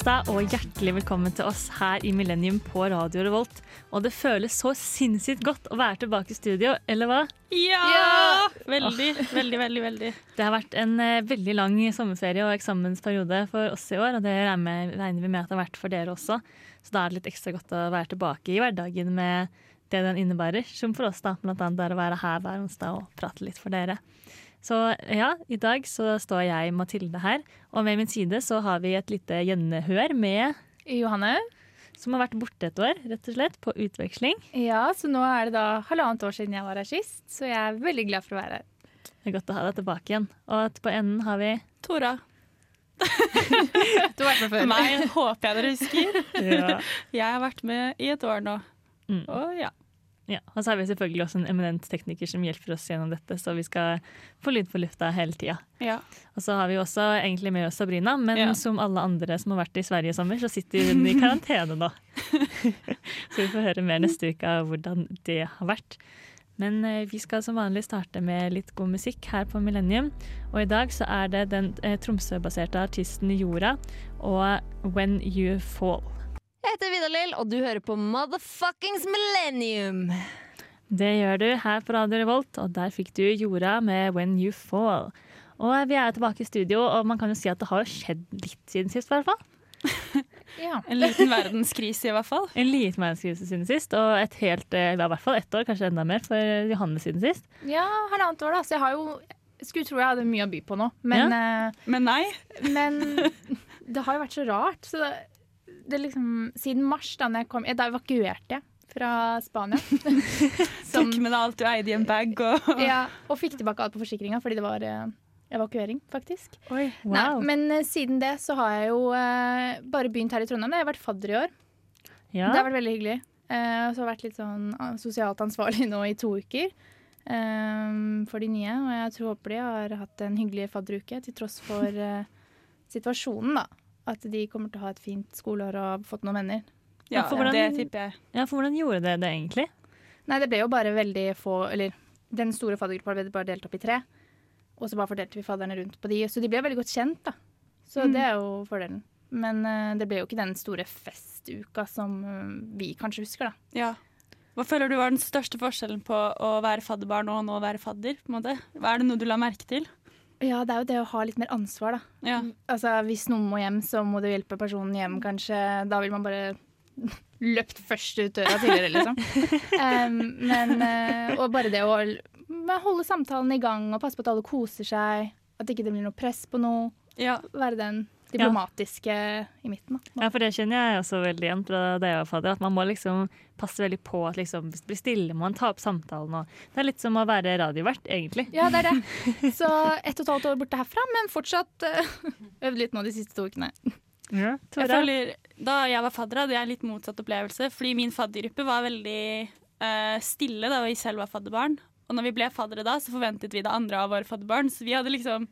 Onsdag og hjertelig velkommen til oss her i Millennium på Radio Revolt. Og det føles så sinnssykt godt å være tilbake i studio, eller hva? Ja! Veldig, veldig, veldig. veldig. Det har vært en eh, veldig lang sommerferie og eksamensperiode for oss i år, og det regner, regner vi med at det har vært for dere også. Så da er det litt ekstra godt å være tilbake i hverdagen med det den innebærer, som for oss da, blant annet er å være her hver onsdag og prate litt for dere. Så ja, i dag så står jeg Mathilde her, og ved min side så har vi et lite gjenhør med Johanne. som har vært borte et år, rett og slett, på utveksling. Ja, så nå er det da halvannet år siden jeg var her sist, så jeg er veldig glad for å være her. Det er godt å ha deg tilbake igjen. Og at på enden har vi Tora. Du har vært med før. Meg håper jeg dere husker. ja. Jeg har vært med i et år nå. Mm. Og ja. Ja, og så har vi selvfølgelig også en eminent tekniker som hjelper oss gjennom dette, så vi skal få lyd på lufta hele tida. ja. Og så har vi også egentlig med oss Sabrina, men Ja. som alle andre som har vært i Sverige i sommer, så sitter hun i karantene nå. så vi får høre mer neste uke av hvordan det har vært. Men eh, vi skal som vanlig starte med litt god musikk her på Millennium. Og i dag så er det den eh, Tromsø-baserte artisten Jorda og When You Fall. Jeg heter Vidar-Lill, og du hører på Motherfuckings Millennium. Det gjør du her på Radio Revolt, og der fikk du Jorda med When You Fall. Og vi er tilbake i studio, og man kan jo si at det har skjedd litt siden sist, i hvert fall. Ja. En liten verdenskrise, i hvert fall. En liten verdenskrise siden sist, og et helt, eh, i hvert fall ett år, kanskje enda mer, for Johanne siden sist. ja, halvannet år, da. Så jeg har jo Skulle tro jeg hadde mye å by på nå, men, Men nei. eh, men det har jo vært så rart. Så det, det liksom Siden mars, da jeg kom Da evakuerte jeg fra Spania. Tok med deg alt du eide i en bag og ja, og fikk tilbake alt på forsikringa fordi det var eh, evakuering, faktisk. Oi. Nei, men eh, siden det så har jeg jo eh, bare begynt her i Trondheim. Jeg har vært fadder i år. Ja. Det har vært veldig hyggelig. Eh, og så har jeg vært litt sånn sosialt ansvarlig nå i to uker for de nye. Og jeg tror håper de har hatt en hyggelig fadderuke, til tross for situasjonen, da. At de kommer til å ha et fint skoleår og har fått noen venner. Ja, for hvordan- det tipper jeg. ja, for hvordan gjorde det det egentlig? Nei, det ble jo bare veldig få Eller den store faddergruppa ble bare delt opp i tre. Og så bare fordelte vi fadderne rundt på de. Så de ble veldig godt kjent, da. Så Mm. det er jo fordelen. Men uh, det ble jo ikke den store festuka som uh, vi kanskje husker, da. Ja. Hva føler du var den største forskjellen på å være fadderbarn og nå være fadder? på en måte? Hva Er det noe du la merke til? Ja, det er jo det å ha litt mer ansvar, da. Ja. Altså, Hvis noen må hjem, så må du hjelpe personen hjem, kanskje. Da vil man bare løpt først ut døra tidligere, liksom. um, men, eh, og bare det å holde samtalen i gang og passe på at alle koser seg. At ikke det blir noe press på noe. ja. Være den diplomatiske i midten. Da. Ja, for det kjenner jeg også veldig igjen fra da jeg var fadder, at man må liksom passe veldig på at liksom, hvis det blir stille, må man ta opp samtalen. Og det er litt som å være radiovert, egentlig. Ja, det er det. Så ett og et halvt år borte herfra, men fortsatt uh, øvd litt nå de siste to ukene. Ja, Jeg føler, da jeg var fadder, hadde jeg litt motsatt opplevelse. Fordi min faddergruppe var veldig uh, stille da vi selv var fadderbarn. Og når vi ble faddere da, så forventet vi det andre av våre fadderbarn. Så vi hadde liksom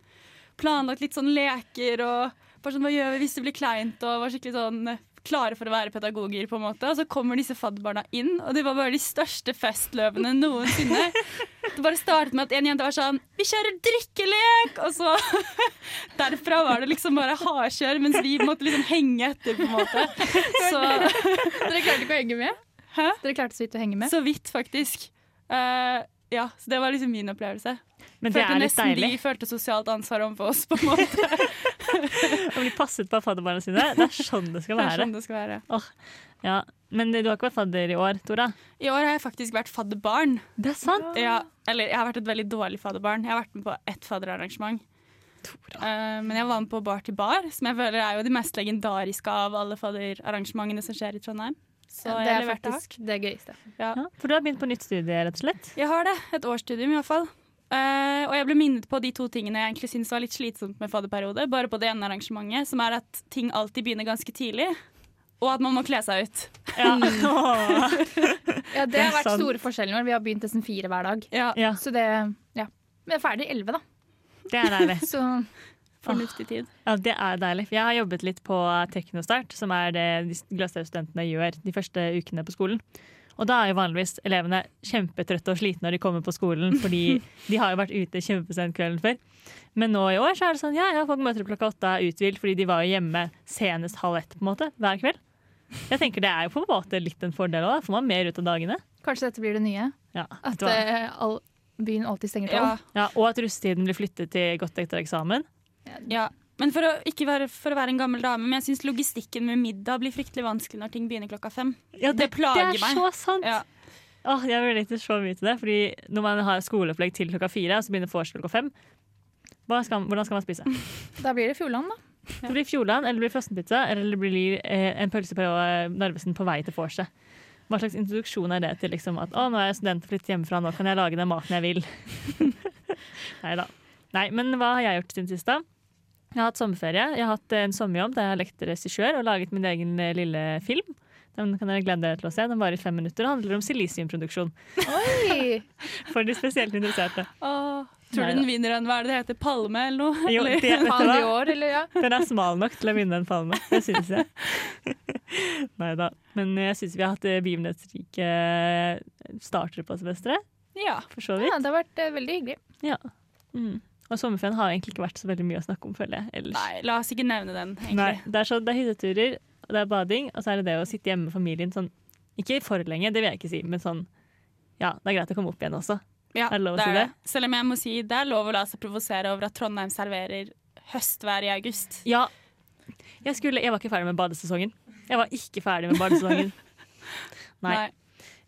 planlagt litt sånn leker og bare sånn, hva gjør vi hvis det blir kleint, og var skikkelig sånn eh, klare for å være pedagoger, på en måte. Og så kommer disse fadderbarna inn, og det var bare de største festløvene noensinne. Det bare startet med at en jente var sånn Vi kjører drikkelek! Og så derfra var det liksom bare hardkjør, mens vi måtte liksom henge etter, på en måte. Så, Dere klarte ikke å henge med? Hæ? Dere klarte så vidt å henge med? så vidt, faktisk. Uh, ja, så det var liksom min opplevelse. Men det følte er litt nesten deilig de følte sosialt ansvar overfor oss, på en måte. å bli passet på av fadderbarna sine. Det er sånn det skal Det er være. sånn det skal være. Ja. Men du har ikke vært fadder i år, Tora? I år har jeg faktisk vært fadderbarn. Det er sant! Ja, eller jeg har vært et veldig dårlig fadderbarn. Jeg har vært med på ett fadderarrangement. Eh, men jeg var med på Bar til bar, som jeg føler er jo de mest legendariske av alle fadderarrangementene som skjer i Trondheim. Så det er faktisk det gøyeste. Ja. Ja, for du har begynt på nytt studie, rett og slett? Jeg har det. Et årsstudium, iallfall. Uh, og jeg ble minnet på de to tingene jeg egentlig syntes var litt slitsomt med fadderperiode. Bare på det ene arrangementet, som er at ting alltid begynner ganske tidlig. Og at man må kle seg ut. Ja. Ja, det Det har vært sant. store forskjeller når vi har begynt nesten fire hver dag. Ja, ja, Så det, ja. Vi er ferdig elleve, da. det er deilig. Så Fornuftig tid. Ja, det er deilig. Jeg har jobbet litt på Teknostart, som er det de Gløshaugen-studentene gjør de første ukene på skolen. Og da er jo vanligvis elevene kjempetrøtte og slitne når de kommer på skolen, fordi de har jo vært ute kjempesent kvelden før. Men nå i år så er det sånn ja, ja, folk møter opp klokka åtte, er uthvilt fordi de var jo hjemme senest halv ett på en måte, hver kveld. Jeg tenker Det er jo på en måte litt en fordel òg, da får man mer ut av dagene. Kanskje dette blir det nye? Ja, At eh, all, byen alltid stenger Ja, ja, Og at russetiden blir flyttet til godt etter eksamen. ja. Men for å, ikke være, for å være en gammel dame, men jeg syns logistikken med middag blir fryktelig vanskelig når ting begynner klokka fem. Ja, Det plager meg. det er meg. så sant! Ja. Åh, jeg relater så mye til det. Fordi når man har skoleopplegg til klokka fire, og så begynner vorset klokka fem, hva skal, hvordan skal man spise? Da blir det Fjordland, da. Det blir Fjordland, eller det blir frossenpizza, eller det blir eh, en pølse på Narvesen på vei til vorset. Hva slags introduksjon er det til liksom, at å, nå er jeg student og flytter hjemmefra, nå kan jeg lage den maten jeg vil? Nei da. Nei, men hva har jeg gjort siden sist, da? Jeg har hatt sommerferie. Jeg har hatt en sommerjobb der jeg har lekt regissør og laget min egen eh, lille film. Den kan dere glede dere til å se. Den varer i fem minutter og handler om silisiumproduksjon. Oi! For de spesielt interesserte. Åh, tror Nei du den vinner en hva er det det heter, palme eller noe? Jo, det, du i år, eller ja? Den er smal nok til å vinne en palme. Det syns jeg. Nei da. Men jeg syns vi har hatt eh, begivenhetsrike startere på semesteret. Ja. For så vidt. ja. Det har vært eh, veldig hyggelig. Ja. Mm. Og sommerferien har egentlig ikke vært så veldig mye å snakke om, føler jeg. Ellers. Nei, la oss ikke nevne den, Nei, egentlig. det er, så, det er hytteturer, og det er bading, og så er det det å sitte hjemme med familien sånn Ikke for lenge, det vil jeg ikke si, men sånn Ja, det er greit å komme opp igjen også. Ja, Er det lov å det si er det? det. Selv om jeg må si det er lov å la seg provosere over at Trondheim serverer høstvær i august. Ja. Jeg, skulle, jeg var ikke ferdig med badesesongen. Jeg var ikke ferdig med badesesongen. Nei.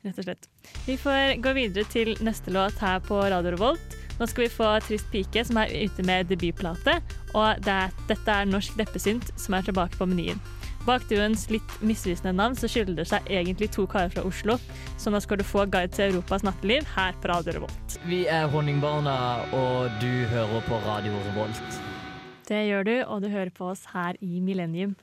Rett og slett. Vi får gå videre til neste låt her på Radio Revolt. Nå skal vi få Trist pike, som er ute med debutplate. Og det er, dette er Norsk Leppesynt, som er tilbake på menyen. Bak duoens litt misvisende navn så skylder det seg egentlig to karer fra Oslo. Så nå skal du få Guide til Europas natteliv her på Radio Revolt. Vi er Honningbarna, og du hører på Radio Revolt. Det gjør du, og du hører på oss her i Millennium.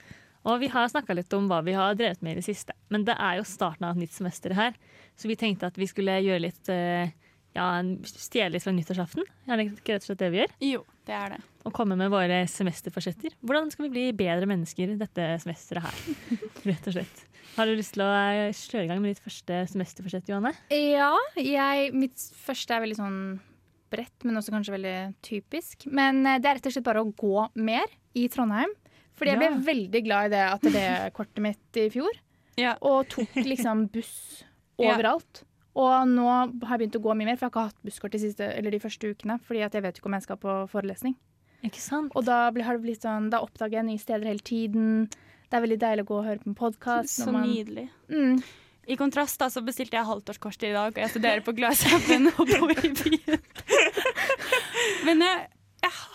Og vi har snakka litt om hva vi har drevet med i det siste. Men det er jo starten av et nytt semester her, så vi tenkte at vi skulle gjøre litt eh, ja, stjele litt fra nyttårsaften. Er det ikke rett og slett det vi gjør? Jo, det er det. Og komme med våre semesterforsetter. Hvordan skal vi bli bedre mennesker dette semesteret her? Rett og slett. Har du lyst til å sløre kjøre i gang med ditt første semesterforsett, Johanne? Ja, jeg, mitt første er veldig sånn bredt, men også kanskje veldig typisk. Men eh, det er rett og slett bare å gå mer i Trondheim. Fordi jeg ble Ja. veldig glad i det atelierkortet mitt i fjor. Ja. Og tok liksom buss Ja. overalt. Og nå har jeg begynt å gå mye mer, for jeg har ikke hatt busskort de, siste, eller de første ukene. Fordi at jeg vet ikke om jeg skal på forelesning. Ikke sant? Og da, blir, har det blitt sånn, da oppdager jeg nye steder hele tiden. Det er veldig deilig å gå og høre på en podkast. Så nydelig. Mm. I kontrast da, så bestilte jeg halvtårskort i dag, og jeg studerer på Gløshaugen og bor i byen. Men jeg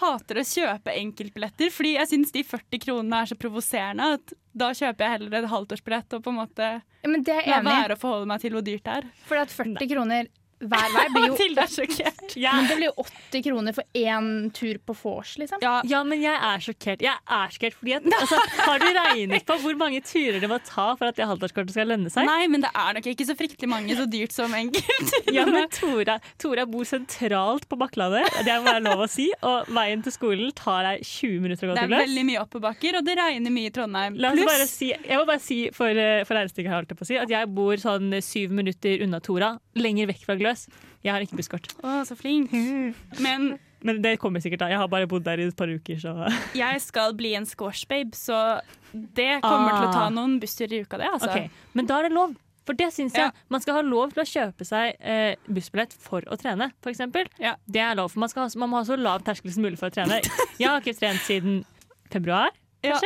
hater å kjøpe enkeltbilletter, fordi jeg syns de 40 kronene er så provoserende at da kjøper jeg heller et halvtårsbillett og på en måte Ja, men det er jeg enig være å forholde meg til hvor dyrt det er. For at 40 kroner hver vei blir jo Mathilde er sjokkert. Men det blir jo 80 kroner for én tur på vors, liksom. Ja, Ja, men jeg er sjokkert. Jeg er sjokkert fordi at, altså, Har du regnet på hvor mange turer det må ta for at det halvdagskortet skal lønne seg? Nei, men det er nok ikke så fryktelig mange så dyrt som enkelt. Ja, men Tora, Tora bor sentralt på Bakklandet, det må være lov å si. Og veien til skolen tar deg 20 minutter å gå Det er veldig mye oppoverbakker, og det regner mye i Trondheim. La oss bare si, jeg må bare si for, eh, for regnestykket her, holdt på å si, at jeg bor sånn syv minutter unna Tora, lenger vekk fra Gløs. Jeg har ikke busskort. Å, så flink. Men Men det kommer sikkert da. Jeg har bare bodd der i et par uker, så jeg skal bli en squashbabe, så det kommer til å ta Ah. noen bussturer i uka, det. altså. Ok, Men da er det lov. For det syns jeg. Ja. Man skal ha lov til å kjøpe seg eh, bussbillett for å trene, f.eks. Ja. Det er lov, for man, skal ha, man må ha så lav terskel som mulig for å trene. Jeg har ikke trent siden februar. Ja.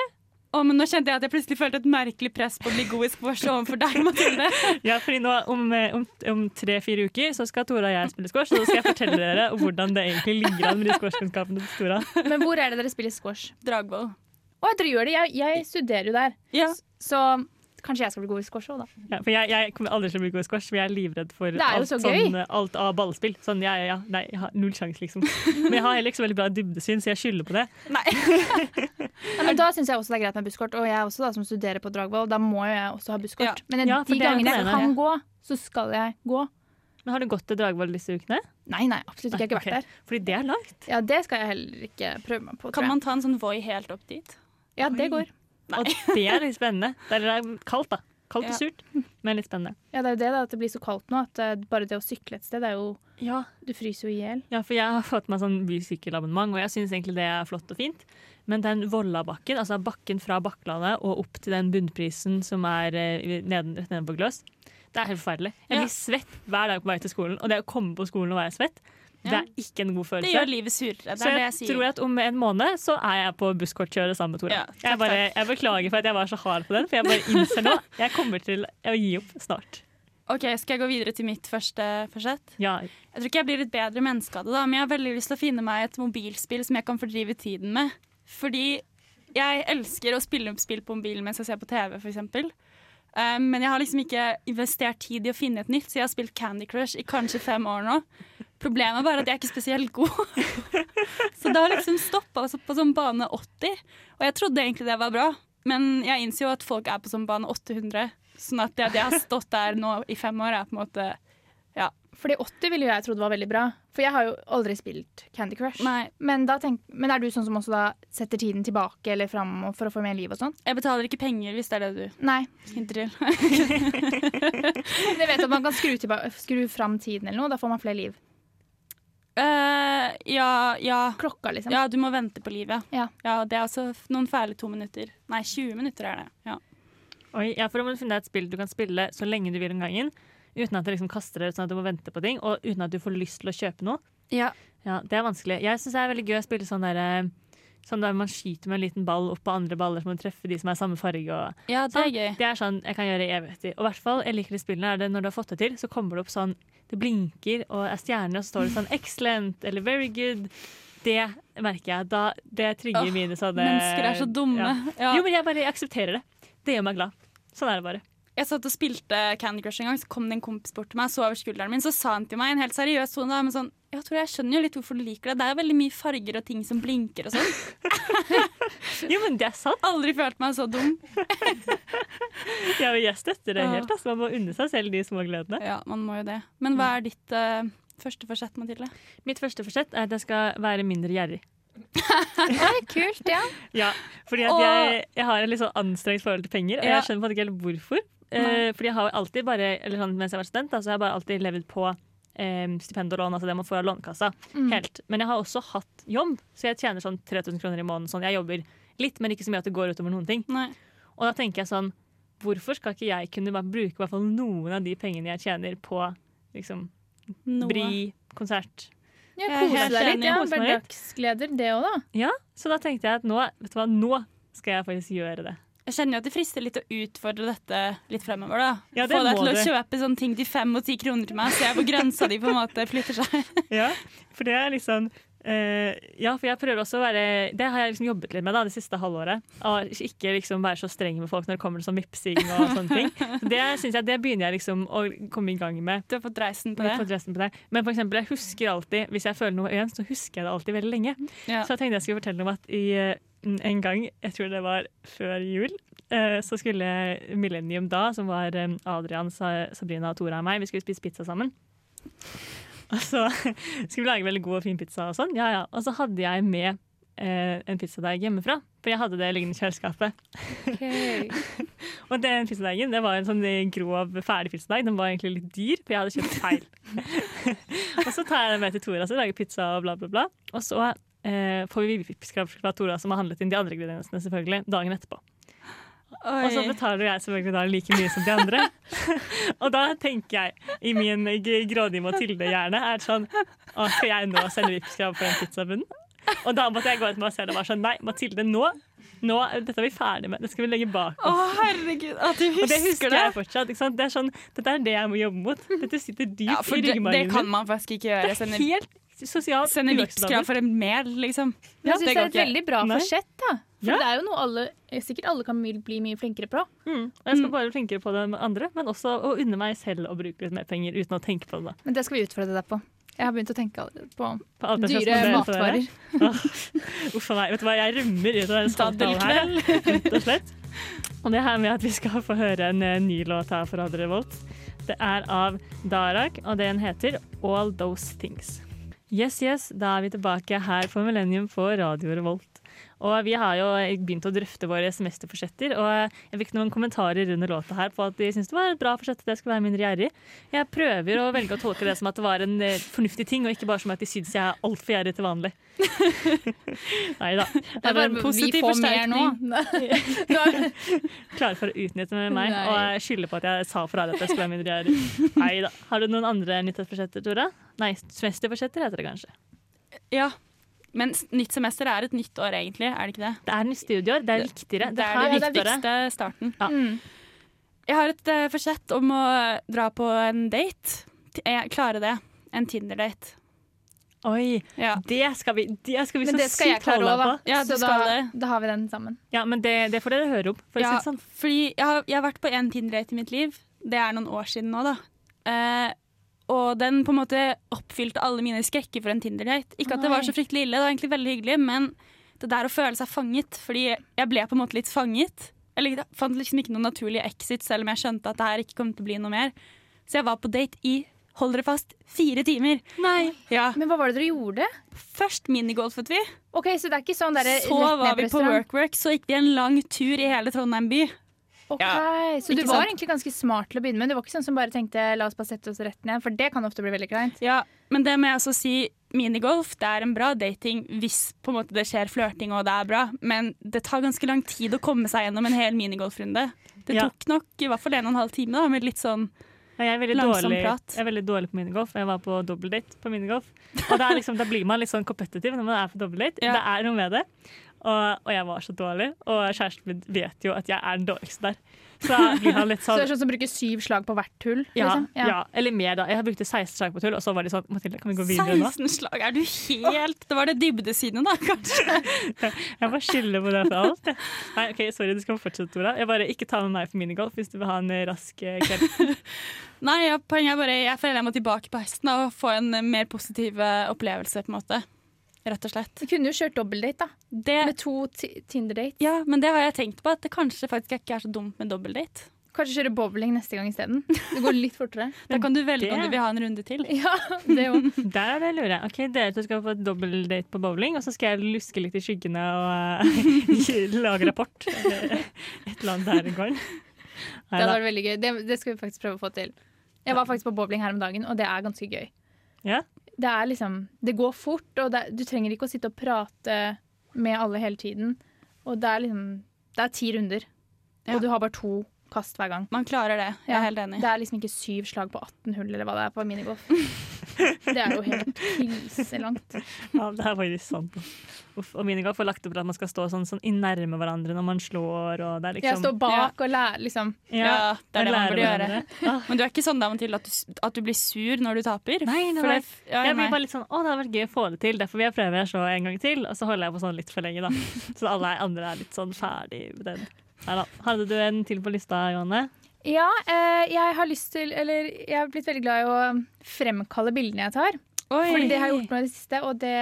Å, men nå kjente jeg at jeg plutselig følte et merkelig press på å bli god i squash overfor deg, Mathilde. Ja, fordi nå om, eh, om, om tre-fire uker så skal Tora og jeg spille squash, og så skal jeg fortelle dere hvordan det egentlig ligger an med de squashkunnskapene til Tora. Men hvor er det dere spiller squash? Dragvoll. Å, dere gjør det. Jeg, jeg studerer jo der. Ja. Så kanskje jeg skal bli god i squash òg, da. Ja, for jeg, jeg kommer aldri til å bli god i squash, for jeg er livredd for er alt, sånn, alt av ballspill. Sånn, ja, ja, nei, jeg har null sjanse, liksom. Men jeg har heller ikke så veldig bra dybdesyn, så jeg skylder på det. Nei. Ja, men da syns jeg også det er greit med busskort. Og jeg også da, som studerer på Dragvoll, da må jo jeg også ha busskort. Ja. Men Ja, de gangene jeg kan gå, så skal jeg gå. Men har du gått til Dragvoll disse ukene? Nei, nei, absolutt ikke. Jeg har ikke vært vært der. Fordi det er langt. Ja, Det skal jeg heller ikke prøve meg på. Kan man ta en sånn Voi helt opp dit? Ja, det går. Og det er litt spennende. Det er kaldt, da. Kaldt og surt, men litt spennende. Ja, det er jo det da, at det blir så kaldt nå at eh, bare det å sykle et sted, det er jo Ja. Du fryser jo i hjel. Ja, for jeg har fått meg sånn bysykkelabonnement, og jeg syns egentlig det er flott og fint. Men den Vollabakken, altså bakken fra Bakklandet og opp til den bunnprisen som er neden, rett nedenfor Gløs, det er helt forferdelig. Jeg Ja. blir svett hver dag på vei til skolen, og det å komme på skolen og være svett, det er ikke en god følelse. Det gjør livet surere. Så det jeg, jeg tror at om en måned så er jeg på busskort-kjøret sammen med Tora. Ja, jeg, bare, jeg beklager for at jeg var så hard på den, for jeg bare innser nå jeg kommer til å gi opp snart. Ok, Skal jeg gå videre til mitt første forsett? Ja, Jeg tror ikke jeg blir et bedre menneske av det, da, men jeg har veldig lyst til å finne meg et mobilspill som jeg kan fordrive tiden med. Fordi jeg elsker å spille opp spill på mobilen mens jeg ser på TV, f.eks. Um, men jeg har liksom ikke investert tid i å finne et nytt, så jeg har spilt Candy Crush i kanskje fem år nå. Problemet er bare at jeg er ikke spesielt god. så det har liksom stoppa på sånn bane 80. Og jeg trodde egentlig det var bra, men jeg innser jo at folk er på sånn bane 800. Sånn at det at jeg har stått der nå i fem år, er på en måte ja. Fordi 80 ville jo jeg trodd var veldig bra. For jeg har jo aldri spilt Candy Crush. Nei. Men, da tenk, men er du sånn som også da setter tiden tilbake eller fram for å få mer liv og sånn? Jeg betaler ikke penger hvis det er det du Nei. hinter til. Jeg vet at man kan skru, skru fram tiden eller noe. Da får man flere liv. Ja, ja. Klokka, liksom. Ja, du må vente på livet. Ja. ja. Det er altså noen fæle to minutter. Nei, 20 minutter er det. Ja. Oi, ja, for da må du finne deg et spill du kan spille så lenge du vil om gangen. Uten at det liksom kaster deg ut sånn at du må vente på ting, og uten at du får lyst til å kjøpe noe. Ja. Ja, Det er vanskelig. Jeg syns det er veldig gøy å spille sånn der, eh, sånn der man skyter med en liten ball opp på andre baller, så må du treffe de som er samme farge. Og, det er sånn. gøy. Det er sånn jeg kan gjøre i evigheter. Og i hvert fall, jeg liker de spillene er det når du har fått det til, så kommer det opp sånn Det blinker og er stjerner, og så står det sånn 'excellent' eller 'very good'. Det merker jeg. Da, det trigger oh, mine sånne Mennesker er så dumme. Ja. Ja. Jo, men jeg bare aksepterer det. Det gjør meg glad. Sånn er det bare. Jeg satt og spilte Candy Crush en gang, så kom det en kompis bort til meg, så over skulderen min, så sa han til meg en helt seriøs tone, da, men sånn Jeg tror jeg skjønner jo litt hvorfor du liker det. Det er jo veldig mye farger og ting som blinker og sånn. Jo, men det er sant. Aldri følt meg så dum. Ja, og jeg støtter det Ja. helt. Altså. Man må unne seg selv de små gledene. Ja, man må jo det. Men hva er ditt uh, første forsett, Mathilde? Mitt første forsett er at jeg skal være mindre gjerrig. Kult, ja. Ja, fordi at jeg, jeg har en litt sånn anstrengt forhold til penger, og jeg skjønner på ikke helt hvorfor. Eh, fordi jeg har alltid bare, eller sånn, Mens jeg var student, da, så har jeg bare alltid levd på eh, stipend og lån, altså det man får av Lånekassa. Mm. Helt. Men jeg har også hatt jobb, så jeg tjener sånn 3000 kroner i måneden. Sånn. Jeg jobber litt, men ikke så mye at det går utover noen ting. Nei. Og da tenker jeg sånn, hvorfor skal ikke jeg kunne bare bruke hvert fall noen av de pengene jeg tjener på liksom, Noe. Bri, konsert? Ja er Kose deg litt. Ja. Hverdagsgleder, det òg, da. Ja, så da tenkte jeg at nå, vet du hva, nå skal jeg faktisk gjøre det. Jeg kjenner jo at det frister litt å utfordre dette litt fremover. da. Ja, det Få deg til å kjøpe sånne ting til fem og ti kroner til meg, så jeg på grensa di på en måte flytter seg. Ja, for det er liksom eh, Ja, for jeg prøver også å være Det har jeg liksom jobbet litt med da, det siste halvåret. Å ikke liksom være så streng med folk når det kommer til sånn vipsing og sånne ting. Så det synes jeg, det begynner jeg liksom å komme i gang med. Du har fått dreisen på det. det. dressen på det. Men for eksempel, jeg husker alltid hvis jeg føler noe igjen, så husker jeg det alltid veldig lenge. Ja. Så jeg tenkte jeg skulle fortelle om at i, eh, en gang, jeg tror det var før jul, eh, så skulle Millennium da, som var Adrian, Sabrina Tora og meg, vi skulle spise pizza sammen. Og så skulle vi lage veldig god og fin pizza og sånn. Ja, ja. Og så hadde jeg med eh, en pizzadeig hjemmefra, for jeg hadde det liggende i kjøleskapet. Og den pizzadeigen det var en sånn grov, ferdig pizzadeig. Den var egentlig litt dyr, for jeg hadde kjøpt feil. og så tar jeg den med til Tora, så lager pizza og bla, bla, bla. Og så eh, får vi vippskrabb fra Tora, som har handlet inn de andre ingrediensene, selvfølgelig, dagen etterpå. Og så betaler jeg selvfølgelig da like mye som de andre. og da tenker jeg, i min grådige Mathilde-hjerne, er sånn Å, skal jeg nå sende vippskrabb for den pizzabunnen? Og da måtte jeg gå ut med meg selv og var sånn Nei, Mathilde, nå, nå Dette er vi ferdig med. Det skal vi legge bak Å, oss. herregud, at du Og det husker husker det! jeg fortsatt. Ikke sant? Det er sånn, dette er det jeg må jobbe mot. Dette sitter dypt Ja, for i det, det kan man faktisk ikke gjøre. Det er helt sosialt sende. Vipps-krav for en mel, liksom. Ja, jeg syns det det, er et veldig bra forsett, da. For Ja. det er jo noe alle sikkert alle kan bli mye flinkere på. Mm. Og jeg skal bare bli flinkere på det med andre, men også å unne meg selv å bruke litt mer penger uten å tenke på det. Men det skal vi utfordre deg på. Jeg har begynt å tenke på På dyre matvarer. Uff a meg. Vet du hva, jeg rømmer ut av denne samtalen her, rett og slett. Og det her med at vi skal få høre en eh, ny låt her for Radio Revolt. Det er av Darag, og den heter All Those Things. Yes, yes, da er vi tilbake her på Millennium på Radio Revolt. Og vi har jo begynt å drøfte våre semesterforsetter, og jeg fikk noen kommentarer under låta her på at de syntes det var et bra forsett at jeg skulle være mindre gjerrig. Jeg prøver å velge å tolke det som at det var en eh, fornuftig ting, og ikke bare som at de syns jeg er altfor gjerrig til vanlig. Nei da. Det var en positiv forsterkning. er- Klare for å utnytte meg Nei. og skylde på at jeg sa for deg at jeg skulle være mindre gjerrig. Nei da. Har du noen andre nyttårsforsetter, Tora? Nei, semesterforsetter heter det kanskje. Ja. Men nytt semester er et nytt år, egentlig. Er det ikke det? Det er nytt studieår. Det er viktigere. Det er det er det er viktigste starten. Ja. Mm. Jeg har et uh, forsett om å dra på en date. Jeg klarer det. En Tinder-date. Oi, Ja. det skal vi, det skal vi Men så det skal sykt holde på. Ja, Så da, da har vi den sammen. Ja, men det, det får dere høre om, for Ja, sånn. Fordi jeg har, jeg har vært på en Tinder-date i mitt liv. Det er noen år siden nå, da. Eh, og den på en måte oppfylte alle mine skrekker for en Tinder-date. Ikke at det var så fryktelig ille, det var egentlig veldig hyggelig, men det der å føle seg fanget Fordi jeg ble på en måte litt fanget. Jeg fant liksom ikke noen naturlig exit, selv om jeg skjønte at det her ikke kom til å bli noe mer. Så jeg var på date i hold dere fast fire timer. Nei. Ja. Men hva var det dere gjorde? Først minigolfet vi. Ok, Så det er ikke sånn der Så var vi på WorkWork, så gikk vi en lang tur i hele Trondheim by. Ok, Ja, Så du var sant? egentlig ganske smart til å begynne med? Du var ikke sånn som bare tenkte la oss bare sette oss rett ned? For det kan ofte bli veldig kleint. Ja, men det må jeg også si minigolf, det er en bra dating hvis på en måte det skjer flørting og det er bra, men det tar ganske lang tid å komme seg gjennom en hel minigolfrunde. Det Ja. tok nok i hvert fall en og en halv time da, med litt sånn Ja, Jeg er, Langsom dårlig, prat. jeg er veldig dårlig på minigolf. Jeg var på dobbeldate på minigolf. Og det er liksom, Da blir man litt sånn competitive når man er på dobbeldate. Ja. Det er noe med det. Og, og jeg var så dårlig, og kjæresten min vet jo at jeg er den dårligste der. Så vi har han litt Så sånn det er sånn som bruker syv slag på hvert hull? ja, liksom? ja. eller mer, da. Jeg brukte 16 slag på tull, og så var de sånn Mathilde, kan vi gå videre nå? 16 slag. Er du helt Det var det dybdesynet, da, kanskje. Jeg bare skylder på det for alt. jeg. Nei, ok, Sorry, du skal få fortsette, Tora. Jeg bare Ikke ta med meg på minigolf hvis du vil ha en rask eh, kveld. Nei, ja, poenget er bare jeg føler jeg må tilbake på hesten da, og få en mer positiv eh, opplevelse, på en måte. Rett og slett. Du kunne jo kjørt dobbeltdate, da. Det, Med to Tinder-date. ja, men det har jeg tenkt på, at det kanskje faktisk ikke er så dumt med dobbeltdate. Kanskje kjøre bowling neste gang isteden. Det går litt fortere. Da kan du velge det- om du vil ha en runde til. Ja, det jo. Der er det jeg lurer. Ok, Dere to skal få et dobbeltdate på bowling, og så skal jeg luske litt i skyggene og uh, lage rapport. Eller et eller annet der en gang. Det hadde vært veldig gøy. Det, det skal vi faktisk prøve å få til. Jeg var faktisk på bowling her om dagen, og det er ganske gøy. Ja. Det er liksom Det går fort, og det, du trenger ikke å sitte og prate med alle hele tiden. Og det er liksom Det er ti runder, Ja. og du har bare to kast hver gang. Man klarer det. Jeg Ja, er helt enig. Det er liksom ikke syv slag på 18 hull, eller hva det er på minigolf. Det er jo helt kriselangt. Ja, det er faktisk sant. Uff, og minigolf får lagt opp til at man skal stå sånn, sånn i nærme hverandre når man slår. Og det er liksom, ja, stå bak og lære, liksom. Ja, det er det man burde gjøre. hverandre. Ah, Men du er ikke sånn da, Mathilde, at du, at du blir sur når du taper? Nei, nei, For nei. det- ja, Jeg blir bare litt sånn, å, det hadde vært gøy å få det til, derfor vil jeg prøve å slå en gang til. Og så holder jeg på sånn litt for lenge, da. Så alle andre er litt sånn ferdig med den. Hadde du en til på lista, Johanne? Ja, eh, jeg har lyst til Eller jeg har blitt veldig glad i å fremkalle bildene jeg tar. Oi. Fordi det har jeg gjort nå i det siste, og det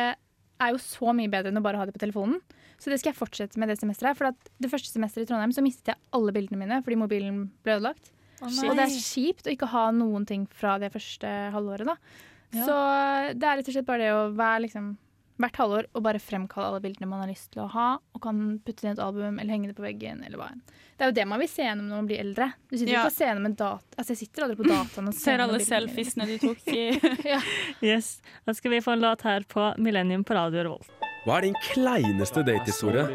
er jo så mye bedre enn å bare ha det på telefonen. Så det skal jeg fortsette med det semesteret. For at det første semesteret i Trondheim så mistet jeg alle bildene mine fordi mobilen ble ødelagt. Og det er kjipt å ikke ha noen ting fra det første halvåret, da. Ja. Så det er rett og slett bare det å være liksom hvert halvår og bare fremkalle alle bildene man har lyst til å ha, og kan putte det i et album eller henge det på veggen. eller hva enn. Det er jo det man vil se gjennom når man blir eldre. Du sitter Ja. ikke og ser gjennom en data. Altså, jeg sitter aldri på dataen og ser Ser alle selfiesene du tok i Yes. Da skal vi få en låt her på Millennium på Radio Revolt. Hva er din kleineste datehistorie?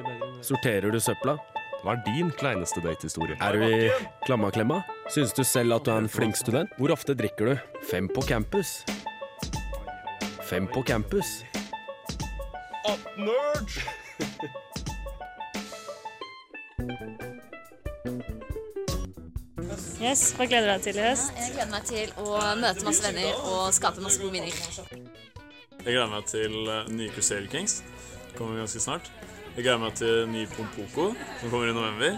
Sorterer du søpla? Hva er din kleineste datehistorie? Er du i klammaklemma? Syns du selv at du er en flink student? Hvor ofte drikker du? Fem på campus. Fem på campus. Yes, Hva gleder du deg til i høst? Jeg gleder meg til å møte masse venner og skape masse gode minner. Jeg gleder meg til eh, nye Crusader Kings. Det kommer ganske snart. Jeg gleder meg til ny Pompoko, som kommer i november.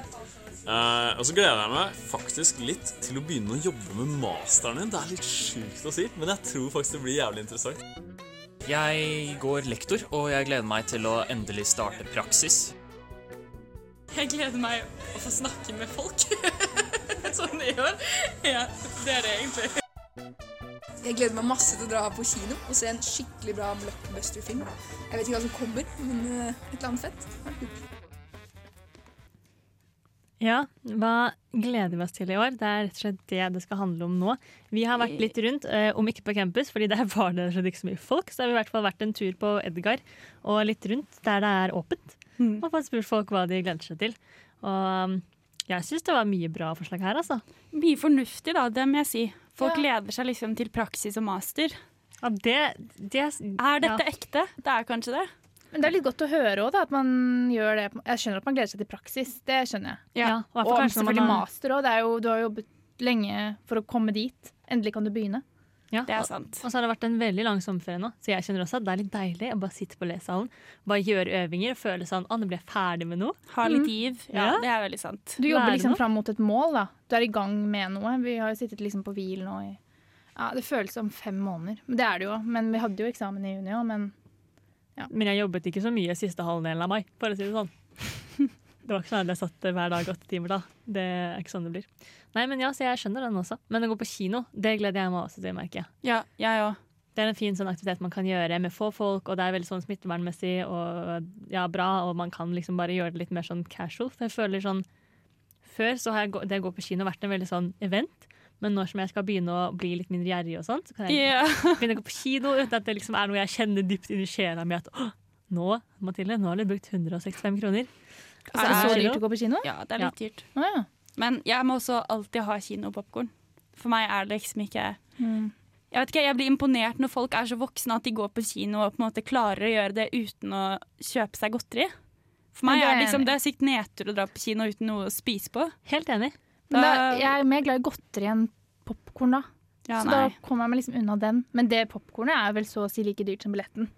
Uh, og så gleder jeg meg faktisk litt til å begynne å jobbe med masteren din. Det er litt sjukt å si, men jeg tror faktisk det blir jævlig interessant. Jeg går lektor, og jeg gleder meg til å endelig starte praksis. Jeg gleder meg å få snakke med folk. sånn i år. Ja, det er det egentlig. Jeg gleder meg masse til å dra på kino og se en skikkelig bra blockbuster-film. Jeg vet ikke hva som kommer, men eh, et eller annet fett. Ja, hva gleder vi oss til i år? Det er rett og slett det det skal handle om nå. Vi har vært litt rundt, eh, om ikke på campus, fordi der var det ikke så mye folk. Så har vi i hvert fall vært en tur på Edgar og litt rundt der det er åpent. Og fått spurt folk hva de gleder seg til. Og um, jeg syns det var mye bra forslag her, altså. Mye fornuftig, da, det må jeg si. Folk gleder seg liksom til praksis og master. Ja, det, det Er dette ja. ekte? Det er kanskje det. Men det er litt godt å høre òg, at man gjør det. Jeg skjønner at man gleder seg til praksis. Det skjønner jeg. Ja, i og kanskje selvfølgelig har- master òg. Du har jobbet lenge for å komme dit. Endelig kan du begynne. Ja, Det er sant. Og så har det vært en veldig lang sommerferie nå, så jeg kjenner også at det er litt deilig å bare sitte på lesesalen, bare gjøre øvinger og føle sånn Å, nå ble jeg ferdig med noe. Ha litt Mm. giv. Ja, Ja. det er veldig sant. Du jobber liksom fram mot et mål. da. Du er i gang med noe. Vi har jo sittet liksom på hvil nå i ja, Det føles som fem måneder. Men Det er det jo. Men vi hadde jo eksamen i juni òg, men Men jeg jobbet ikke så mye siste halvdelen av mai, for å si det sånn. Det var ikke sånn at jeg satt hver dag åtte timer da. Det er ikke sånn det blir. Nei, men ja, så jeg skjønner den også. Men å gå på kino, det gleder jeg meg også til, merker jeg. Ja, jeg også. Det er en fin sånn aktivitet man kan gjøre med få folk, og det er veldig sånn smittevernmessig og ja, bra, og man kan liksom bare gjøre det litt mer sånn casual. For jeg føler sånn Før så har jeg det å gå på kino vært en veldig sånn event, men nå som jeg skal begynne å bli litt mindre gjerrig og sånt, så kan jeg yeah. begynne å gå på kino uten at det liksom er noe jeg kjenner dypt inni sjela mi at nå, Mathilde, nå har du brukt 165 kroner. Er det så dyrt å gå på kino? Ja, det er litt dyrt. Å, ja. Men jeg må også alltid ha kinopopkorn. For meg er det liksom ikke Mm. Jeg vet ikke, jeg blir imponert når folk er så voksne at de går på kino og på en måte klarer å gjøre det uten å kjøpe seg godteri. For meg Ja, det er er det liksom det er sykt nedtur å dra på kino uten noe å spise på. Helt enig. Da, jeg er mer glad i godteri enn popkorn, da. Ja, så nei. da kommer jeg meg liksom unna den. Men det popkornet er vel så å si like dyrt som billetten.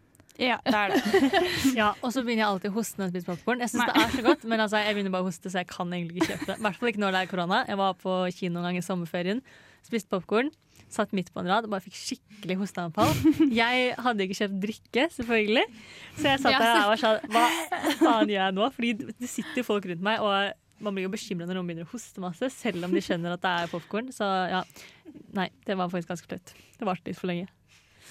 Ja, det er det. Ja, og så begynner jeg alltid å hoste når jeg spiser popkorn. Jeg syns det er så godt, men altså, jeg begynner bare å hoste, så jeg kan egentlig ikke kjøpe det. I hvert fall ikke når det er korona. Jeg var på kino en gang i sommerferien, spiste popkorn. Satt midt på en rad og bare fikk skikkelig hosteanfall. Jeg hadde ikke kjøpt drikke, selvfølgelig. Så jeg satt der og var sånn Hva faen gjør jeg nå? Fordi det sitter jo folk rundt meg, og man blir jo bekymra når noen begynner å hoste masse, selv om de skjønner at det er popkorn. Så ja. Nei, det var faktisk ganske flaut. Det varte litt for lenge.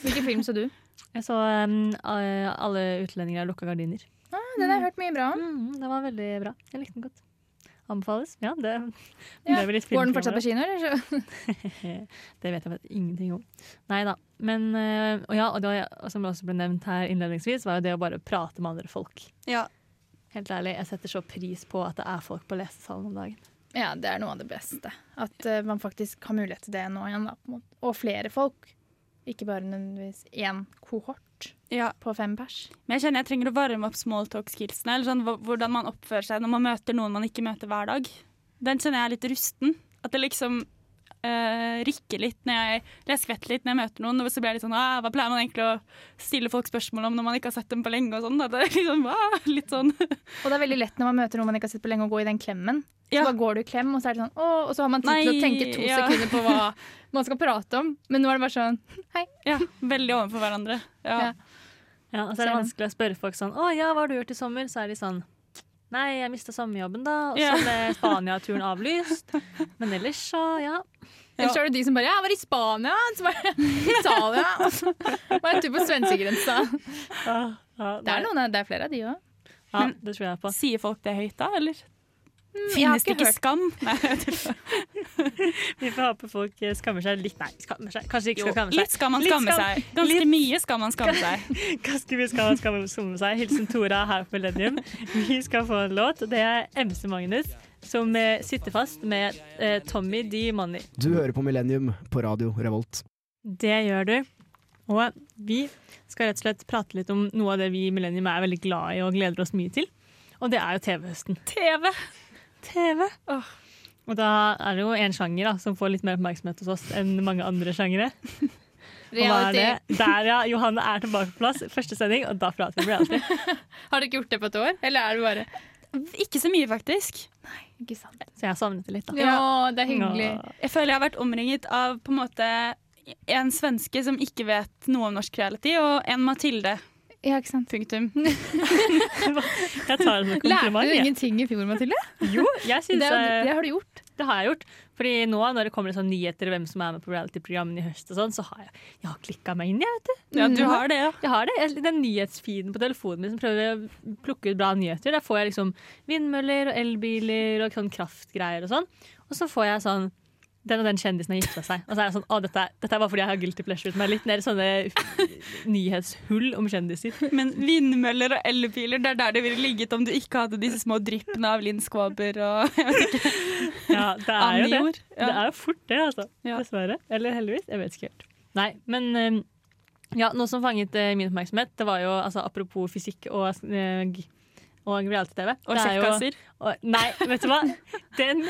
Hvilken film så du? Jeg så um, Alle utlendinger har lukka gardiner. Ah, den har jeg hørt mye bra om. Mm, den var veldig bra. Jeg likte den godt. Anbefales. Ja, det, Ja. ble vel litt Går den fortsatt på kino, eller? Det vet jeg faktisk ingenting om. Nei da. Men øh, og ja, og det var, og som også ble nevnt her innledningsvis, var jo det å bare prate med andre folk. Ja. Helt ærlig, jeg setter så pris på at det er folk på lesesalen om dagen. Ja, det er noe av det beste. At uh, man faktisk har mulighet til det nå igjen. Da, på en måte. Og flere folk. Ikke bare nødvendigvis én kohort på fem pers. Men jeg kjenner jeg trenger å varme opp smalltalk-skillsene. Eller sånn, hvordan man oppfører seg når man møter noen man ikke møter hver dag. Den kjenner jeg er litt rusten. At det liksom eh, rikker litt når jeg eller jeg skvetter litt når jeg møter noen. Og så blir jeg litt sånn «Ah, Hva pleier man egentlig å stille folk spørsmål om når man ikke har sett dem på lenge? og sånn. Da. Det er liksom, ah, litt sånn. Og det er veldig lett når man møter noen man ikke har sett på lenge, å gå i den klemmen. Så bare går du i klem, og så er det sånn, å, og så har man tid til å tenke to ja. sekunder på hva man skal prate om. Men nå er det bare sånn Hei. Ja, veldig overfor hverandre. Ja. Ja. Ja, så er det vanskelig å spørre folk sånn 'Å ja, hva har du gjort i sommer?' Så er de sånn 'Nei, jeg mista sommerjobben, da.' Og så Ja. ble Spania-turen avlyst. Men ellers så, ja. Ellers så er det de som bare Ja, jeg var i Spania, så var jeg i Italia, og så var jeg en tur på svenskegrensa. Det er, noen, det er flere av de òg. Ja, det tror jeg på. Sier folk det høyt da, eller? Har Finnes det ikke hørt- skam? Nei, Vi får håpe folk eh, skammer seg litt. Nei, skammer seg. kanskje ikke skal skamme seg. litt skal man skamme skam- seg. Ganske litt- mye skal man skamme seg. Ganske mye skal man skamme, skamme seg. Hilsen Tora her på Millennium. Vi skal få en låt, det er MC Magnus som eh, sitter fast med eh, Tommy D. Money. Du hører på Millennium på radio Revolt. Det gjør du. Og vi skal rett og slett prate litt om noe av det vi i Millennium er veldig glad i og gleder oss mye til. Og det er jo TV-høsten. TV! TV. Og da er det jo en sjanger da, som får litt mer oppmerksomhet hos oss enn mange andre sjangere. Og hva er det? Der, ja. Johanne er tilbake på plass. Første sending, og da prater vi reality. Har dere ikke gjort det på et år? Eller er det bare Ikke så mye, faktisk. Nei, Ikke sant. Så jeg har savnet det litt, da. Ja, det er hyggelig. Jeg føler jeg har vært omringet av på en måte en svenske som ikke vet noe om norsk reality, og en Mathilde. Ja, ikke sant. Punktum. Jeg tar det som en Lærte du ingenting i fjor, Mathilde? Jo, jeg synes det, er, det har du gjort. Det har jeg gjort. Fordi nå når det kommer sånn nyheter hvem som er med på reality-programmene i høst, og sånn, så har jeg, jeg har klikka meg inn, jeg, vet du. Ja, du har det, ja. Jeg har det. Jeg, den nyhetsfeeden på telefonen min som prøver å plukke ut bra nyheter, der får jeg liksom vindmøller og elbiler og sånn kraftgreier og sånn. Og så får jeg sånn den og den kjendisen har gifta seg. Og så er jeg sånn, å, dette, dette er bare fordi jeg har guilty pleasure meg litt mer sånne nyhetshull om kjendiser. Men vindmøller og elbiler, det er der det ville ligget om du ikke hadde disse små dryppene av Linn Skåber og. Ja, det er jo det. Ja. Det er jo fort det, altså. Dessverre. Eller heldigvis. Jeg vet ikke helt. Nei, men eh, ja, noe som fanget eh, min oppmerksomhet, det var jo altså, apropos fysikk og, eh, g- og reality-TV. Og er kjekkaser. Nei, vet du hva? Den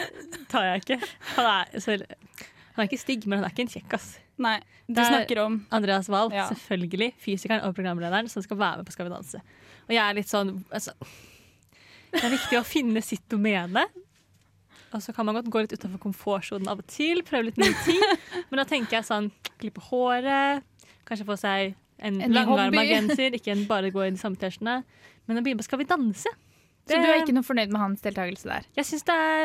tar jeg ikke. Han er, så, han er ikke stygg, men han er ikke en kjekkas. Nei, du Det er snakker om Andreas Wahl, Ja. selvfølgelig. Fysikeren og programlederen som skal være med på Skal vi danse. Og jeg er litt sånn altså, Det er viktig å finne sitt domene. Og så kan man godt gå litt utenfor komfortsonen av og til, prøve litt nye ting. Men da tenker jeg sånn klippe håret, kanskje få seg en, En langarma genser, ikke en bare gå i de samme T-skjortene. Men å begynne på Skal vi danse. Så du er ikke noe fornøyd med hans deltakelse der? Jeg syns det er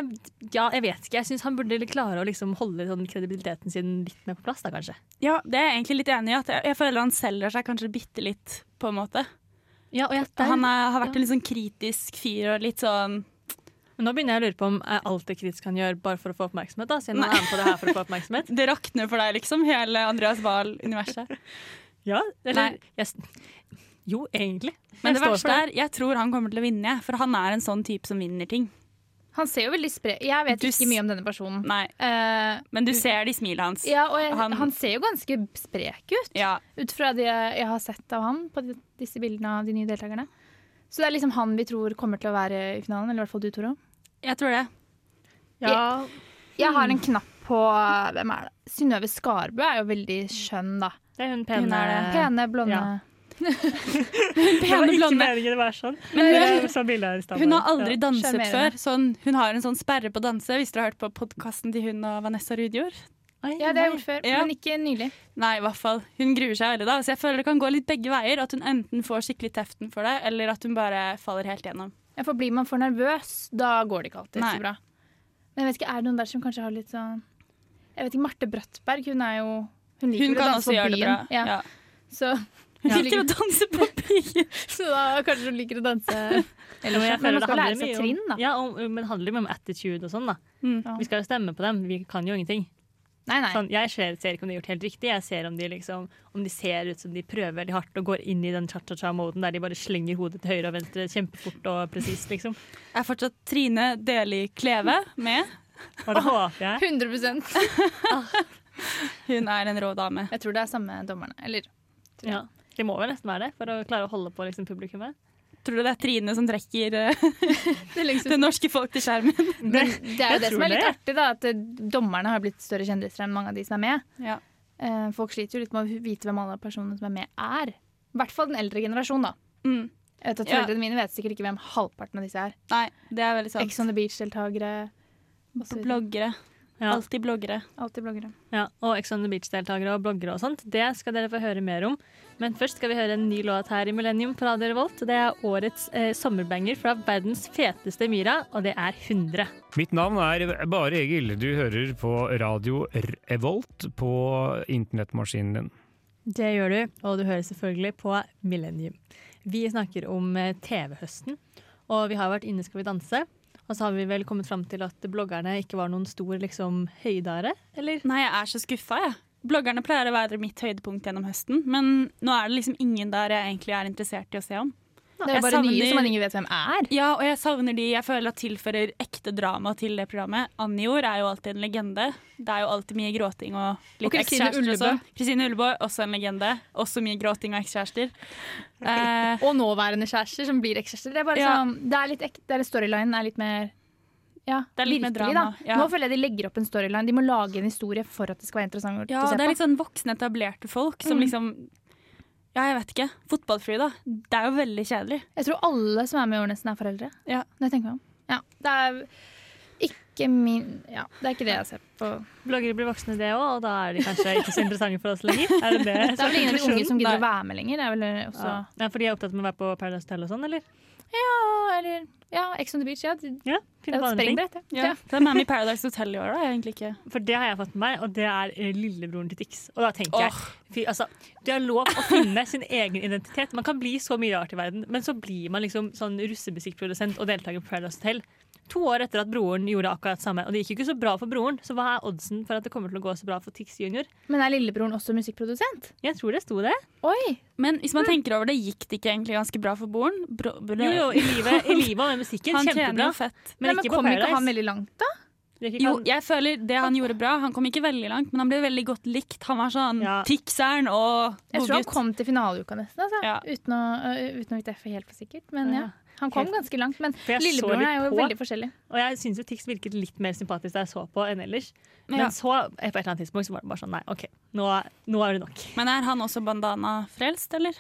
Ja, jeg vet ikke. Jeg syns han burde klare å liksom holde sånn kredibiliteten sin litt mer på plass, da, kanskje. Ja, det er jeg egentlig litt enig i. At jeg, jeg føler han selger seg kanskje bitte litt, på en måte. Ja, og jeg, Han er, har vært en litt sånn kritisk fyr og litt sånn Men nå begynner jeg å lure på om er alt det kritisk han gjør, bare for å få oppmerksomhet? da, siden han er med på det her for å få oppmerksomhet. Det rakner for deg, liksom, hele Andreas Wahl-universet. Ja, eller Nei. jeg, Jo, egentlig. Men Jeg det verste er, jeg tror han kommer til å vinne, for han er en sånn type som vinner ting. Han ser jo veldig spre... Jeg vet Du ikke mye om denne personen. Nei, uh, men du ser det i smilet hans. ja, og jeg, Han- han, ser jo ganske sprek ut, Ja. ut fra det jeg har sett av han på disse bildene av de nye deltakerne. Så det er liksom han vi tror kommer til å være i finalen, eller i hvert fall du, Toro. Jeg tror det. Ja, Jeg har en knapp på Hvem er det? Synnøve Skarbø er jo veldig skjønn, da. det er hun Hun pene er det. Pene, blonde. Ja. Pene Det var ikke meningen å være sånn. Men Men hun- så. Hun har aldri Ja. danset Sjarmerende. før. Sånn, hun har en sånn sperre på å danse, hvis dere har hørt på podkasten til hun og Vanessa Rudjord. Oi, Ja, det har jeg gjort før, Ja. men ikke nylig. Nei, i hvert fall. Hun gruer seg veldig da. Så jeg føler det kan gå litt begge veier. At hun enten får skikkelig teften for det, eller at hun bare faller helt gjennom. Ja, for blir man for nervøs, da går det ikke alltid Nei. så bra. Men jeg vet ikke, er det noen der som kanskje har litt sånn Jeg vet ikke, Marte Brattberg, hun er jo Hun liker Hun å kan danse også på gjøre det byen. bra. Ja. Ja. Så Hun liker å danse på piker. Så da kanskje hun liker å danse Eller jeg Men føler man det skal handler lære seg mye om- trinn, da. Ja, om, men det handler mye om attitude og sånn, da. Mm. Vi skal jo stemme på dem. Vi kan jo ingenting. Nei, nei. Sånn, jeg ser, ser ikke om de har gjort helt riktig. Jeg ser om de, liksom, om de ser ut som de prøver veldig hardt og går inn i den cha-cha-cha-moden der de bare slenger hodet til høyre og venstre kjempefort og presist, liksom. Jeg Er fortsatt Trine Deli Kleve med? Og det håper jeg. 100 Hun er en rå dame. Jeg tror det er samme dommerne. Eller Ja. Det må vel nesten være det, for å klare å holde på liksom, publikummet. Tror du det er Trine som trekker eh, det, norske folk til skjermen? Det, det er jo det som er litt det. artig, da. At eh, dommerne har blitt større kjendiser enn mange av de som er med. Ja. Eh, Folk sliter jo litt med å vite hvem alle personene som er med, er. I hvert fall den eldre generasjonen, da. Mm. Jeg vet at Ja. Mine vet sikkert ikke hvem halvparten av disse er. Nei, det er veldig sant. Ex on the Beach-deltakere. Bloggere. Ja. Alltid bloggere. Altid bloggere. Ja, og Ex on the Beach-deltakere og bloggere og sånt. Det skal dere få høre mer om. Men først skal vi høre en ny låt her i Millennium på Radio Revolt. Det er årets eh, sommerbanger fra verdens feteste myra, og det er 100. Mitt navn er Bare Egil. Du hører på radio Revolt på internettmaskinen din. Det gjør du, og du hører selvfølgelig på Millennium. Vi snakker om eh, TV-høsten, og vi har vært inne Skal vi danse. Og så har vi vel kommet fram til at bloggerne ikke var noen stor liksom, høydare, eller? Nei, jeg er så skuffa, jeg. Bloggerne pleier å være mitt høydepunkt gjennom høsten, men nå er det liksom ingen der jeg egentlig er interessert i å se om. Det er jo bare nye som man ikke vet hvem er. Ja, og jeg savner de jeg føler at tilfører ekte drama til det programmet. Anjor er jo alltid en legende. Det er jo alltid mye gråting og litt Og ekskjærester og sånn. Kristine Ullebø, også en legende. Også mye gråting og ekskjærester. Eh, Og nåværende kjærester som blir ekskjærester. Det er bare Ja. sånn, det er litt ek, det er Storylinen er litt mer ja, Det er litt virkelig, virkelig, drama, da. ja. Nå føler jeg de legger opp en storyline. De må lage en historie for at det skal være interessant ja, å se på. Ja, det er litt sånn voksne, etablerte folk som Mm. liksom Ja, jeg vet ikke. Fotballfri, da. Det er jo veldig kjedelig. Jeg tror alle som er med i år nesten er foreldre. Ja. Når jeg tenker meg om. Ja, det er ikke min Ja, det er ikke det jeg ser på. Bloggere blir voksne, det òg, og da er de kanskje ikke så interessante for oss lenger. Er det det? Det er vel ingen av de unge som gidder Nei. å være med lenger. Det er vel også Ja. ja, For de er opptatt med å være på Paradise Hotel og sånn, eller? Ja, eller ja, Ex on the Beach. Ja, det, Ja, det er et sprengbrett. ja. Ja. Det er Mammy Paradise Hotel i år, da. Egentlig ikke. For det har jeg fått med meg, og det er eh, lillebroren til Tix. Og da tenker jeg fy, altså, Du har lov å finne sin egen identitet. Man kan bli så mye rart i verden, men så blir man liksom sånn russemusikkprodusent og deltaker på Paradise Hotel. To år etter at broren gjorde akkurat samme. Og det gikk jo ikke så bra for broren, så hva er oddsen for at det kommer til å gå så bra for Tix junior? Men er lillebroren også musikkprodusent? Jeg tror det sto det. Oi! Men hvis man tenker over det, gikk det ikke egentlig ganske bra for broren? Bro, bro, Jo, jo, i livet, i livet og med musikken. Han Kjempebra. fett. Men Nei, ikke kom ikke han veldig langt, da? Jo, jeg føler det han gjorde bra. Han kom ikke veldig langt, men han ble veldig godt likt. Han var sånn Ja. Tixeren og Jeg tror han kom til finaleuka nesten, altså. Ja. uten, å, øh, uten å vite det helt for sikkert. Men ja, Ja. Han kom ganske langt. Men lillebroren er jo på. veldig forskjellig. Og jeg syns jo Tix virket litt mer sympatisk da jeg så på enn ellers. Men Ja. så, på et eller annet tidspunkt, så var det bare sånn nei, OK, nå, nå er det nok. Men er han også bandana-frelst, eller?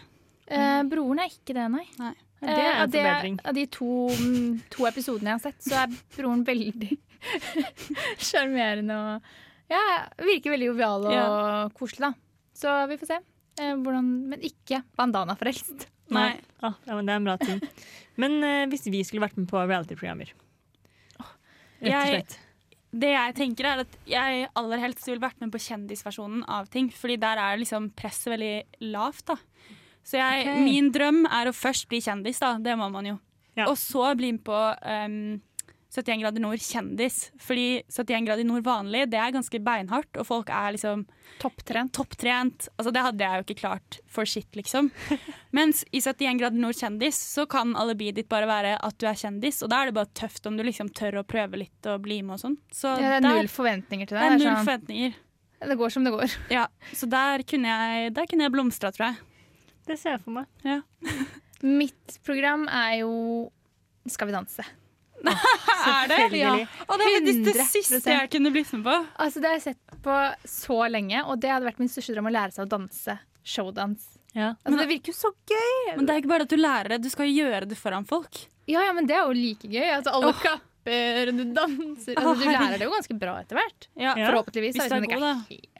Eh, broren er ikke det, nei. Nei. Det er Eh, en forbedring. Av de to, mm, to episodene jeg har sett, så er broren veldig sjarmerende og ja, virker veldig jovial og Ja. koselig, da. Så vi får se. Eh, hvordan, men ikke bandana-frelst. Nei. Ah, ja, det er en bra ting. Men eh, hvis vi skulle vært med på reality-programmer Rett og slett. Det jeg tenker er at jeg aller helst ville vært med på kjendisversjonen av ting. Fordi der er liksom presset veldig lavt. da. Så jeg, okay. min drøm er å først bli kjendis, da. Det må man jo. Ja. Og så bli med på um, 71 grader nord kjendis. Fordi 71 grader nord vanlig, det er ganske beinhardt, og folk er liksom Topptrent. topptrent. Altså, det hadde jeg jo ikke klart for shit, liksom. Mens i 71 grader nord kjendis så kan alibiet ditt bare være at du er kjendis, og da er det bare tøft om du liksom tør å prøve litt og bli med og sånn. Så Ja, det er der- null forventninger til det deg. er Det er null sånn- forventninger. Det går som det går. Ja, så der kunne jeg, der kunne jeg blomstra, tror jeg. Det ser jeg for meg. Ja. Mitt program er jo Skal vi danse. Er det? Ja. Og det faktisk det siste jeg kunne blitt med på. Altså, det har jeg sett på så lenge, og det hadde vært min største drøm å lære seg å danse. Showdans. Ja. Altså, det virker jo så gøy! Men det er ikke bare at du lærer det, du skal gjøre det foran folk. Ja, ja, men det er jo like gøy. Altså, alle oh. kapper, du danser. Altså, du lærer det jo ganske bra etter hvert. Ja. Forhåpentligvis. Hvis det du er god, da.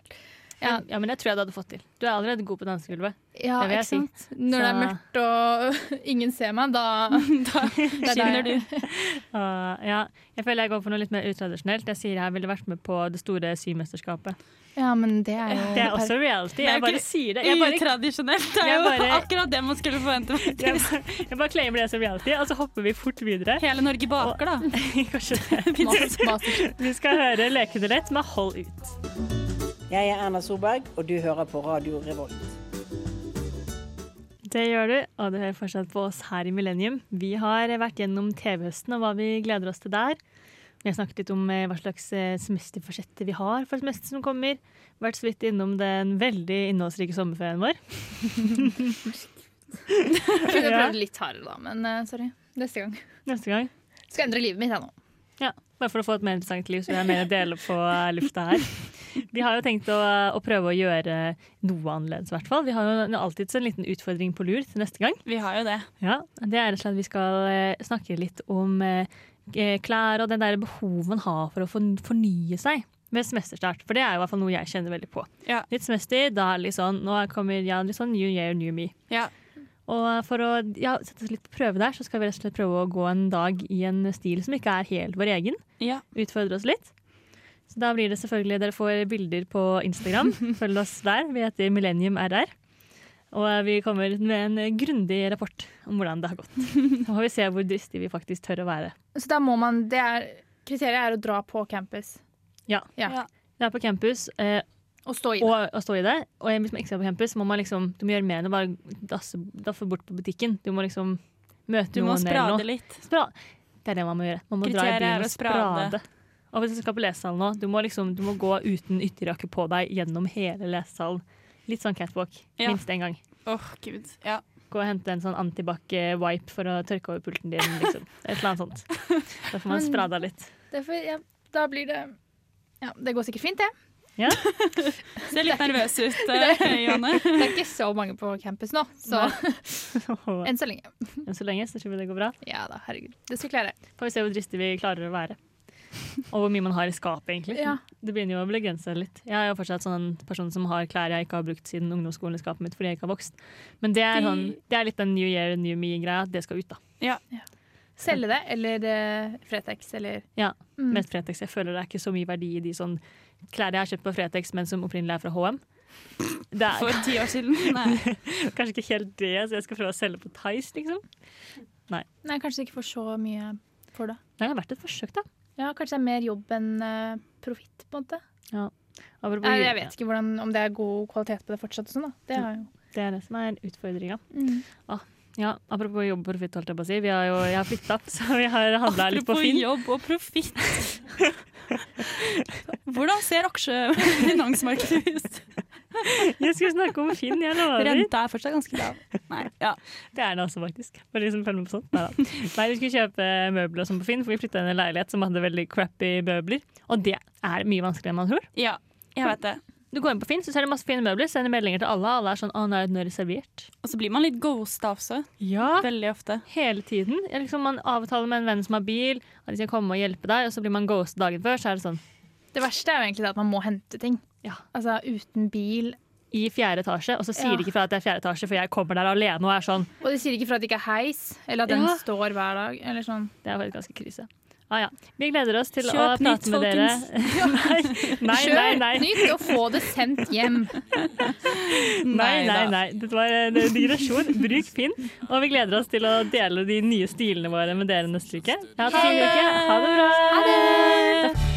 Ja. ja, men det tror jeg du hadde fått til. Du er allerede god på dansegulvet. Ja, Det ikke sant? Når det er mørkt og ingen ser meg, da, da det er Skinner du. Uh, ja. Jeg føler jeg går for noe litt mer utradisjonelt. Jeg sier jeg ville vært med på det store symesterskapet. Ja, men det er jo Det er også reality. Det Jeg bare sier det. Jeg bare, Utradisjonelt. Det er jo bare- akkurat det man skulle forvente. jeg, bare, jeg bare claimer det som reality, og så hopper vi fort videre. Hele Norge baker, da. Kanskje det. Vi skal høre Leke lett med Hold ut. Jeg er Erna Solberg, og du hører på Radio Revolt. Det gjør du, og du hører fortsatt på oss her i Millennium. Vi har vært gjennom TV-høsten og hva vi gleder oss til der. Vi har snakket litt om eh, hva slags eh, semesterforsetter vi har for semester som kommer. Vært så vidt innom den veldig innholdsrike sommerferien vår. Kunne prøvd litt hardere, da, men eh, sorry. Neste gang. Neste gang. Skal endre livet mitt, jeg nå. Ja, bare for å få et mer interessant liv, så vi jeg mer å dele på lufta her. Vi har jo tenkt å, å prøve å gjøre noe annerledes, i hvert fall. Vi har jo alltid en liten utfordring på lur til neste gang. Vi har jo det. Ja, Det er rett og slett at vi skal eh, snakke litt om eh, klær og det der behovet man har for å fornye seg ved semesterstart. For det er jo i hvert fall noe jeg kjenner veldig på. Ja. Litt semester, da er det litt sånn, nå kommer ja, litt sånn new year, new me. Ja. Og for å ja, sette oss litt på prøve der, så skal vi rett og slett prøve å gå en dag i en stil som ikke er helt vår egen. Ja. Utfordre oss litt. Så da blir det selvfølgelig Dere får bilder på Instagram. Følg oss der. Vi heter Millennium RR. Og vi kommer med en grundig rapport om hvordan det har gått. Så får vi se hvor dristige vi faktisk tør å være. Så da må man det er, Kriteriet er å dra på campus. Ja. Ja. Er på campus. Eh, Og stå i det. og, og stå i det. Og hvis man ikke skal på campus, må man liksom, du må gjøre mer enn å bare dasse, daffe bort på butikken. Du må liksom møte noen. Du må noen sprade litt. Spra det er det man må gjøre. Man må dra i Kriteriet bilen er og sprade. sprade. Og hvis du skal på lesesalen nå, du må, liksom, du må gå uten ytterjakke på deg gjennom hele lesesalen. Litt sånn catwalk. Ja. Minst én gang. Åh, gud. Ja. Gå og hente en sånn antibac-wipe for å tørke over pulten din. Liksom. Et eller annet sånt. Da får man sprada litt. Derfor, ja, da blir det Ja, det går sikkert fint, det. Ja. Ser litt nervøs ut, Det eh, Johanne. Det er ikke så mange på campus nå, så enn så lenge. Enn så lenge så tror vi det går bra. Ja da, herregud. Det skal vi klare. Får vi se hvor dristige vi klarer å være. Og hvor mye man har i skapet, egentlig. Ja. Det begynner jo å bli grensa litt. Jeg er jo fortsatt sånn en person som har klær jeg ikke har brukt siden ungdomsskolen i skapet mitt fordi jeg ikke har vokst. Men det er, sånn, det er litt den new year, new me-greia. Det skal ut, da. Ja. Selge det, eller uh, Fretex, eller Ja, Mm. mest Fretex. Jeg føler det er ikke så mye verdi i de sånn klær jeg har kjøpt på Fretex, men som opprinnelig er fra HM. Det er, For ti år siden? Nei. Kanskje ikke helt det, så jeg skal prøve å selge på Tice, liksom. Nei. Nei, kanskje du ikke får så mye for det. Det har vært et forsøk, da. Ja, Kanskje det er mer jobb enn uh, profitt, på en måte. Ja. Apropos jeg, jeg vet ikke hvordan, om det er god kvalitet på det fortsatt. Sånn, da. Det er jo. Det er det som er utfordringa. Mm. Ah, ja, apropos jobb og profitt, holdt jeg på å si. Vi har jo, jeg har flytta, så vi har handla litt på Apropos jobb og profitt. Hvordan ser aksjefinansmarkedet ut? Jeg skulle snakke om Finn, jeg lover. Renta er fortsatt ganske lav. Nei, ja. Det er det også, faktisk. For de som følger med på sånt. Neida. Nei, vi skulle kjøpe møbler og sånn på Finn, for vi flytta inn i en leilighet som hadde veldig crappy møbler. Og det er mye vanskeligere enn man tror. Ja, jeg vet det. Du går inn på Finn, så ser du masse fine møbler, sender meldinger til alle. Alle er sånn 'Å, nå er det reservert'. Og så blir man litt ghosta også. Ja. Veldig ofte. Hele tiden. Liksom, man avtaler med en venn som har bil, at de skal komme og hjelpe deg, og så blir man ghost dagen før. Så er det sånn Det verste er jo egentlig at man må hente ting. Altså uten bil. i fjerde etasje, og så sier Ja. de ikke fra at det er fjerde etasje, for jeg kommer der alene og er sånn. Og de sier ikke fra at det ikke er heis, eller at den står hver dag. Eller sånn. Det er faktisk ganske krise. Ah, ja. Vi gleder oss til å Kjøp prate nytt, med dere. nei, nei, Kjøp nei, Kjøp nytt og få det sendt hjem. Nei, nei, nei. Dette var en digresjon. Bruk pinn. Og vi gleder oss til å dele de nye stilene våre med dere neste uke. Uke. Ha det bra. Ha det.